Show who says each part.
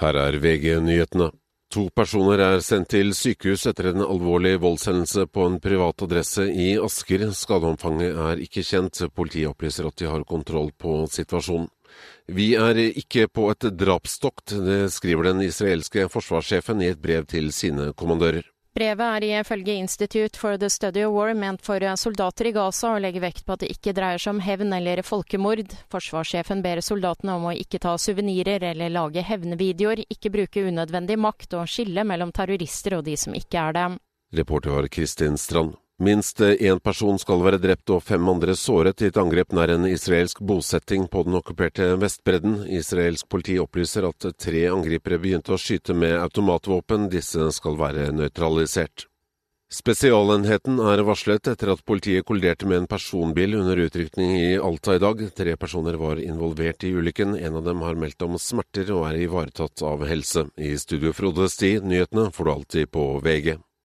Speaker 1: Her er VG-nyhetene. To personer er sendt til sykehus etter en alvorlig voldshendelse på en privat adresse i Asker. Skadeomfanget er ikke kjent. Politiet opplyser at de har kontroll på situasjonen. Vi er ikke på et drapstokt, det skriver den israelske forsvarssjefen i et brev til sine kommandører.
Speaker 2: Brevet er ifølge Institute for the Study of War ment for soldater i Gaza og legger vekt på at det ikke dreier seg om hevn eller folkemord. Forsvarssjefen ber soldatene om å ikke ta suvenirer eller lage hevnvideoer, ikke bruke unødvendig makt og skille mellom terrorister og de som ikke er det.
Speaker 1: Reporter var Kristin Strand. Minst én person skal være drept og fem andre såret i et angrep nær en israelsk bosetting på den okkuperte Vestbredden. Israelsk politi opplyser at tre angripere begynte å skyte med automatvåpen. Disse skal være nøytralisert. Spesialenheten er varslet etter at politiet kolliderte med en personbil under utrykning i Alta i dag. Tre personer var involvert i ulykken. En av dem har meldt om smerter og er ivaretatt av helse. I studio Frode Sti, nyhetene får du alltid på VG.